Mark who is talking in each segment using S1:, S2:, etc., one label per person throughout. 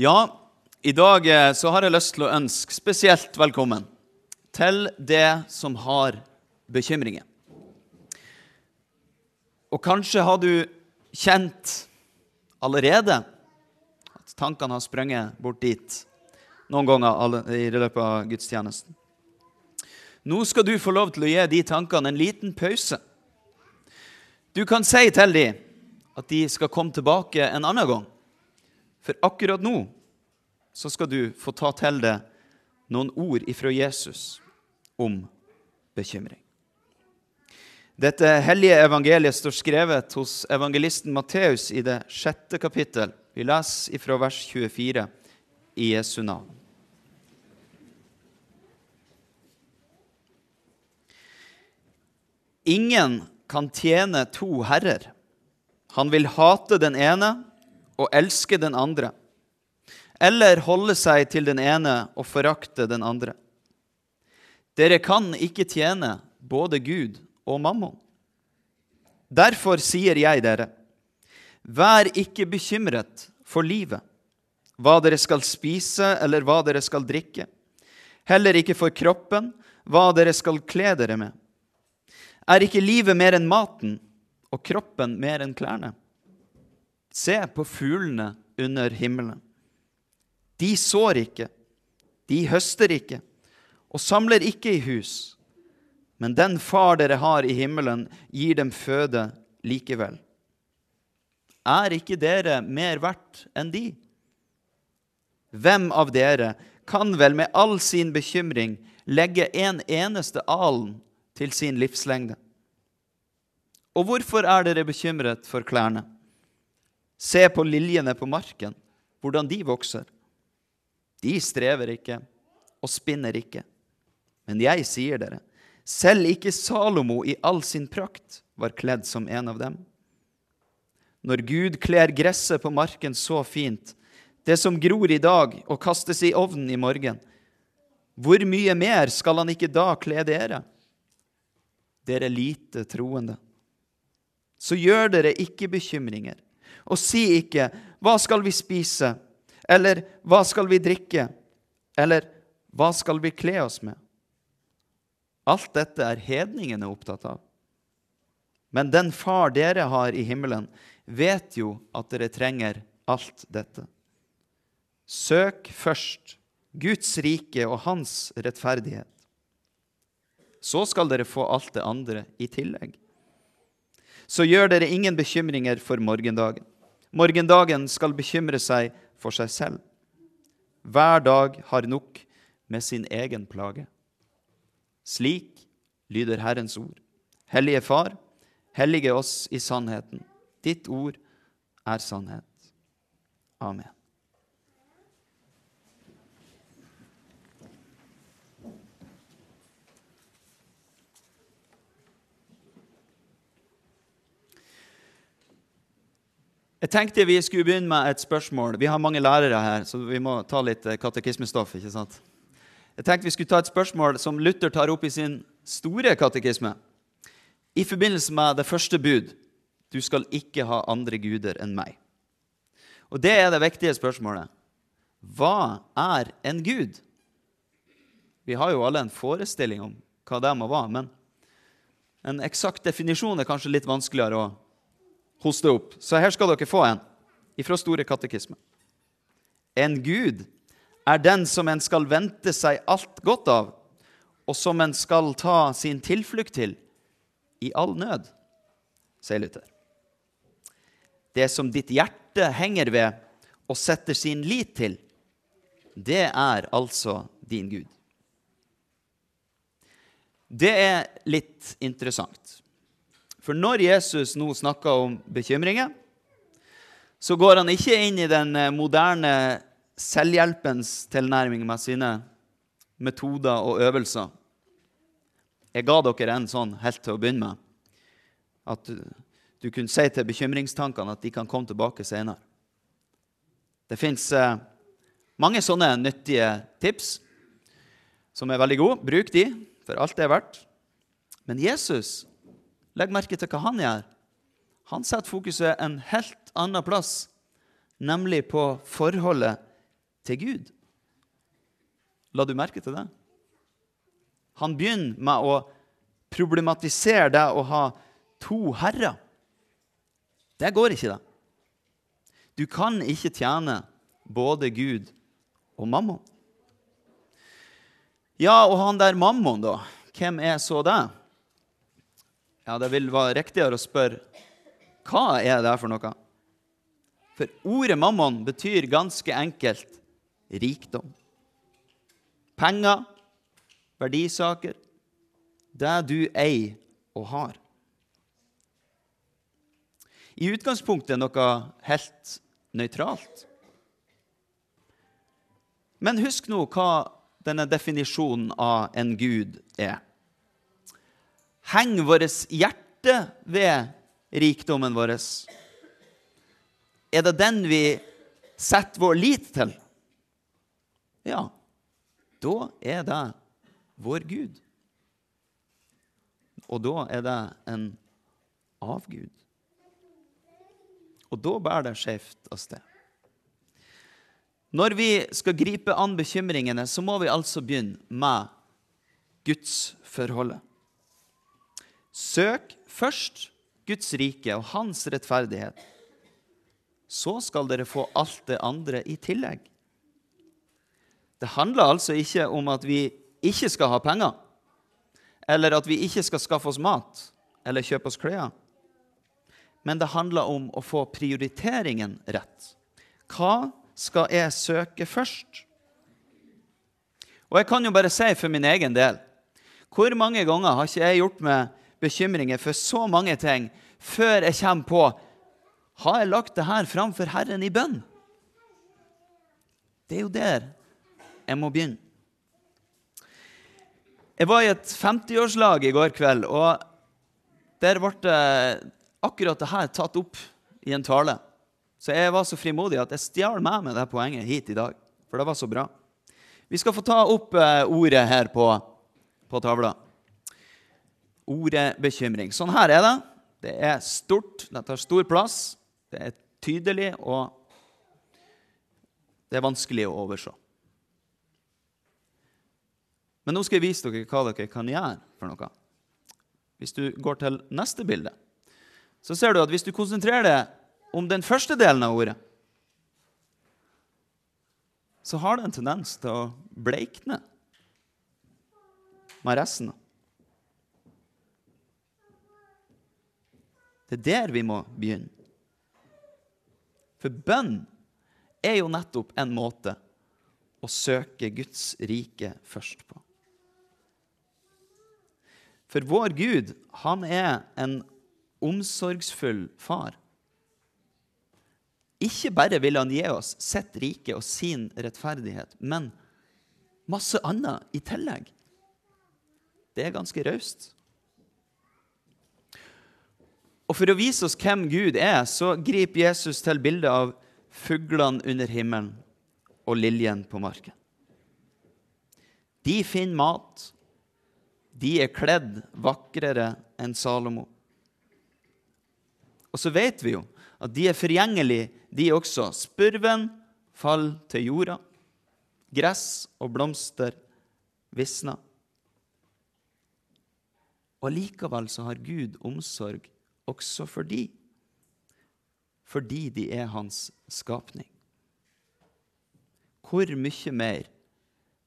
S1: Ja, i dag eh, så har jeg lyst til å ønske spesielt velkommen til det som har bekymringer. Og kanskje har du kjent allerede at tankene har sprunget bort dit noen ganger i løpet av gudstjenesten. Nå skal du få lov til å gi de tankene en liten pause. Du kan si til dem at de skal komme tilbake en annen gang. For akkurat nå så skal du få ta til deg noen ord ifra Jesus om bekymring. Dette hellige evangeliet står skrevet hos evangelisten Matteus i det sjette kapittel. Vi leser ifra vers 24 i Jesu navn. Ingen kan tjene to herrer. Han vil hate den ene og elske den andre, eller holde seg til den ene og forakte den andre. Dere kan ikke tjene både Gud og mammon. Derfor sier jeg dere, vær ikke bekymret for livet, hva dere skal spise eller hva dere skal drikke, heller ikke for kroppen, hva dere skal kle dere med. Er ikke livet mer enn maten og kroppen mer enn klærne? Se på fuglene under himmelen. De sår ikke, de høster ikke og samler ikke i hus. Men den far dere har i himmelen, gir dem føde likevel. Er ikke dere mer verdt enn de? Hvem av dere kan vel med all sin bekymring legge en eneste alen til sin livslengde? Og hvorfor er dere bekymret for klærne? Se på liljene på marken, hvordan de vokser. De strever ikke og spinner ikke. Men jeg sier dere, selv ikke Salomo i all sin prakt var kledd som en av dem. Når Gud kler gresset på marken så fint, det som gror i dag og kastes i ovnen i morgen, hvor mye mer skal han ikke da kle dere? Dere lite troende. Så gjør dere ikke bekymringer og si ikke 'Hva skal vi spise?' eller 'Hva skal vi drikke?' eller 'Hva skal vi kle oss med?' Alt dette er hedningene opptatt av. Men den far dere har i himmelen, vet jo at dere trenger alt dette. Søk først Guds rike og hans rettferdighet. Så skal dere få alt det andre i tillegg. Så gjør dere ingen bekymringer for morgendagen. Morgendagen skal bekymre seg for seg selv. Hver dag har nok med sin egen plage. Slik lyder Herrens ord. Hellige Far, hellige oss i sannheten. Ditt ord er sannhet. Amen. Jeg tenkte vi skulle begynne med et spørsmål. Vi har mange lærere her, så vi må ta litt eh, katekismestoff. ikke sant? Jeg tenkte vi skulle ta et spørsmål som Luther tar opp i sin store katekisme. I forbindelse med det første bud du skal ikke ha andre guder enn meg. Og det er det viktige spørsmålet. Hva er en gud? Vi har jo alle en forestilling om hva det må være, men en eksakt definisjon er kanskje litt vanskeligere å hoste opp. Så her skal dere få en ifra Store katekisme. En gud er den som en skal vente seg alt godt av, og som en skal ta sin tilflukt til i all nød, sier Luther. Det som ditt hjerte henger ved og setter sin lit til, det er altså din Gud. Det er litt interessant. For når Jesus nå snakker om bekymringer, så går han ikke inn i den eh, moderne selvhjelpens tilnærming med sine metoder og øvelser. Jeg ga dere en sånn helt til å begynne med. At du, kunne si til bekymringstankene at de kan komme tilbake senere. Det fins eh, mange sånne nyttige tips som er veldig gode. Bruk de, for alt det er verdt. Men Jesus Legg merke til hva han gjør. Han setter fokuset en helt annen plass, nemlig på forholdet til Gud. La du merke til det? Han begynner med å problematisere det å ha to herrer. Det går ikke, det. Du kan ikke tjene både Gud og mammon. Ja, og han der mammon, da? Hvem er så det? Ja, det vil være riktigere å spørre hva er det for noe? For ordet mammon betyr ganske enkelt rikdom. Penger, verdisaker, det du eier og har. I utgangspunktet noe helt nøytralt. Men husk nå hva denne definisjonen av en gud er. Henger vårt hjerte ved rikdommen vår? Er det den vi setter vår lit til? Ja, da er det vår Gud. Og da er det en avgud. Og da bærer det skjevt av sted. Når vi skal gripe an bekymringene, så må vi altså begynne med gudsforholdet. Søk først Guds rike og hans rettferdighet. Så skal dere få alt det andre i tillegg. Det handler altså ikke om at vi ikke skal ha penger, eller at vi ikke skal skaffe oss mat eller kjøpe oss klær men det handler om å få prioriteringen rett. Hva skal jeg søke først? Og jeg kan jo bare si for min egen del Hvor mange ganger har ikke jeg gjort meg bekymringer for så mange ting før jeg kommer på Har jeg lagt det her framfor Herren i bønn? Det er jo der jeg må begynne. Jeg var i et 50-årslag i går kveld, og der ble akkurat det her tatt opp i en tale. Så jeg var så frimodig at jeg stjal med meg det poenget hit i dag. For det var så bra. Vi skal få ta opp eh, ordet her på, på tavla. Ordet bekymring. Sånn her er det. Det er stort, det tar stor plass, det er tydelig, og det er vanskelig å overse. Men nå skal jeg vise dere hva dere kan gjøre for noe. Hvis du går til neste bilde så ser du at hvis du konsentrerer deg om den første delen av ordet, så har det en tendens til å bleikne med resten. Det er der vi må begynne. For bønn er jo nettopp en måte å søke Guds rike først på. For vår Gud, han er en omsorgsfull far. Ikke bare vil han gi oss sitt rike og sin rettferdighet, men masse annet i tillegg. Det er ganske raust. Og For å vise oss hvem Gud er, så griper Jesus til bildet av fuglene under himmelen og liljen på marken. De finner mat. De er kledd vakrere enn Salomo. Og så vet vi jo at de er forgjengelige, de også. Spurven faller til jorda. Gress og blomster visner. Og likevel så har Gud omsorg også for de, fordi de er hans skapning. Hvor mye mer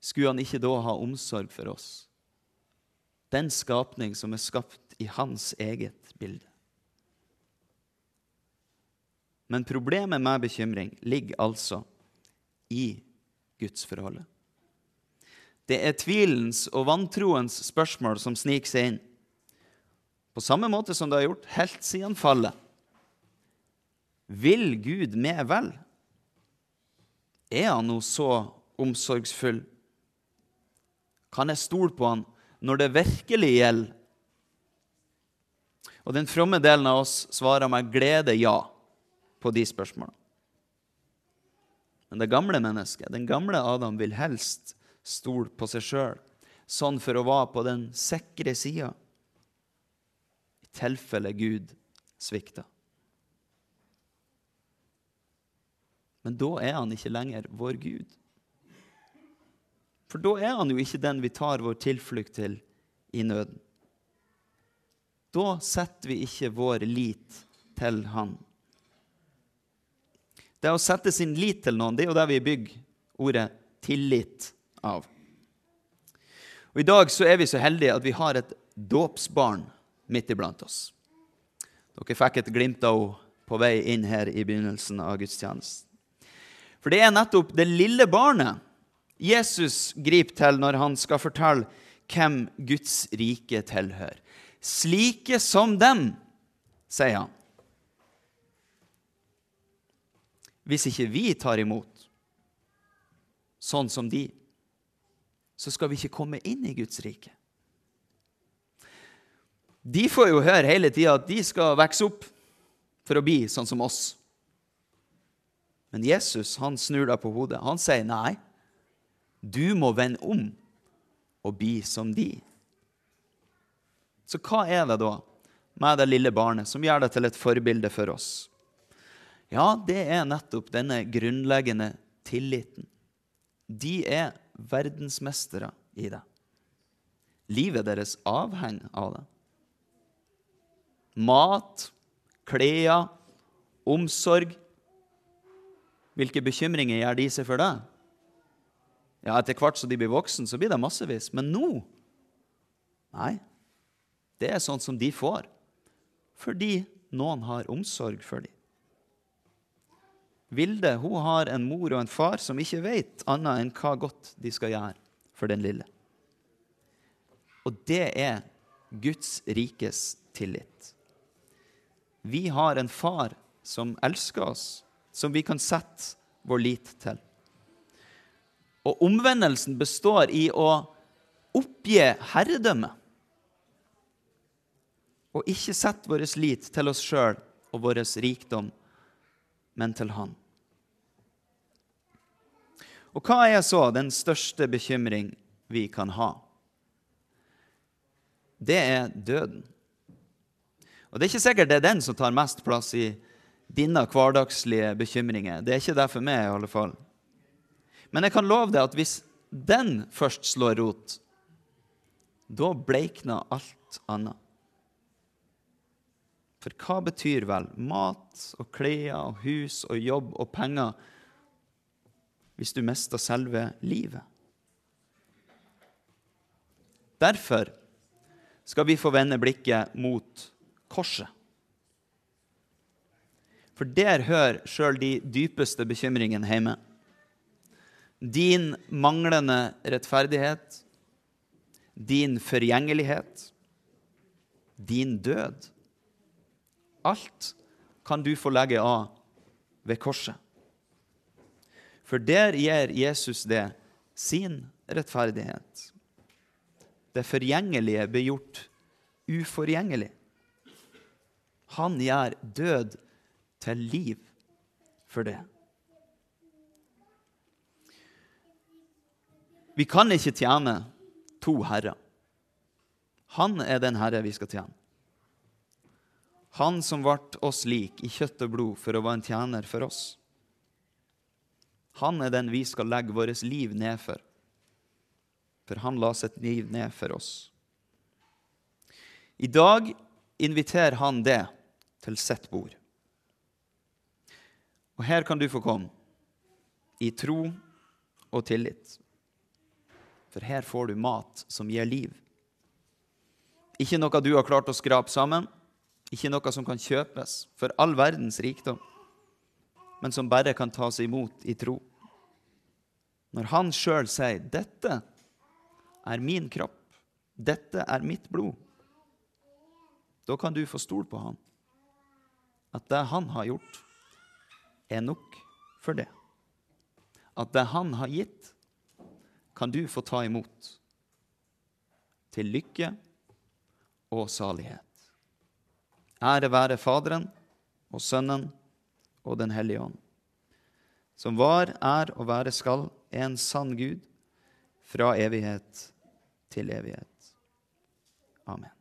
S1: skulle han ikke da ha omsorg for oss? Den skapning som er skapt i hans eget bilde. Men problemet med bekymring ligger altså i gudsforholdet. Det er tvilens og vantroens spørsmål som sniker seg inn, på samme måte som det har gjort helt siden fallet. Vil Gud meg vel? Er han nå så omsorgsfull? Kan jeg stole på han når det virkelig gjelder? Og den fromme delen av oss svarer med glede ja på de spørsmålene. Men det gamle mennesket, den gamle Adam, vil helst stole på seg sjøl, sånn for å være på den sikre sida, tilfelle Gud svikter. Men da er han ikke lenger vår Gud. For da er han jo ikke den vi tar vår tilflukt til i nøden. Da setter vi ikke vår lit til han. Det å sette sin lit til noen, det er jo der vi bygger ordet tillit av. Og I dag så er vi så heldige at vi har et dåpsbarn midt iblant oss. Dere fikk et glimt av henne på vei inn her i begynnelsen av gudstjenesten. For det er nettopp det lille barnet Jesus griper til når han skal fortelle hvem Guds rike tilhører. Slike som dem, sier han. Hvis ikke vi tar imot sånn som de, så skal vi ikke komme inn i Guds rike. De får jo høre hele tida at de skal vokse opp for å bli sånn som oss. Men Jesus han snur deg på hodet. Han sier nei. Du må vende om og bli som de. Så hva er det da med det lille barnet som gjør det til et forbilde for oss? Ja, det er nettopp denne grunnleggende tilliten. De er verdensmestere i det. Livet deres avhenger av det. Mat, klær, omsorg. Hvilke bekymringer gjør de seg for det? Ja, Etter hvert som de blir voksen, så blir det massevis. Men nå Nei. Det er sånn som de får. Fordi noen har omsorg for dem. Vilde hun har en mor og en far som ikke vet annet enn hva godt de skal gjøre for den lille. Og det er Guds rikes tillit. Vi har en far som elsker oss, som vi kan sette vår lit til. Og omvendelsen består i å oppgi herredømme. Og ikke sette vår lit til oss sjøl og vår rikdom men til Han. Og hva er så den største bekymring vi kan ha? Det er døden. Og Det er ikke sikkert det er den som tar mest plass i dine hverdagslige bekymringer. Det er ikke det for meg, i alle fall. Men jeg kan love deg at hvis den først slår rot, da bleikner alt annet. For hva betyr vel mat og klær og hus og jobb og penger hvis du mister selve livet? Derfor skal vi få vende blikket mot korset. For der hører sjøl de dypeste bekymringene hjemme. Din manglende rettferdighet, din forgjengelighet, din død. Alt kan du få legge av ved korset. For der gir Jesus det sin rettferdighet. Det forgjengelige blir gjort uforgjengelig. Han gjør død til liv for det. Vi kan ikke tjene to herrer. Han er den herre vi skal tjene. Han som ble oss lik i kjøtt og blod for å være en tjener for oss. Han er den vi skal legge vårt liv ned for. For han la sitt liv ned for oss. I dag inviterer han det til sitt bord. Og her kan du få komme, i tro og tillit. For her får du mat som gir liv. Ikke noe du har klart å skrape sammen, ikke noe som kan kjøpes for all verdens rikdom, men som bare kan tas imot i tro. Når han sjøl sier 'Dette er min kropp, dette er mitt blod', da kan du få stole på han. At det han har gjort, er nok for det. At det han har gitt, kan du få ta imot. Til lykke og salighet. Ære være Faderen og Sønnen og Den hellige ånd, som var, er og være skal en sann Gud fra evighet til evighet. Amen.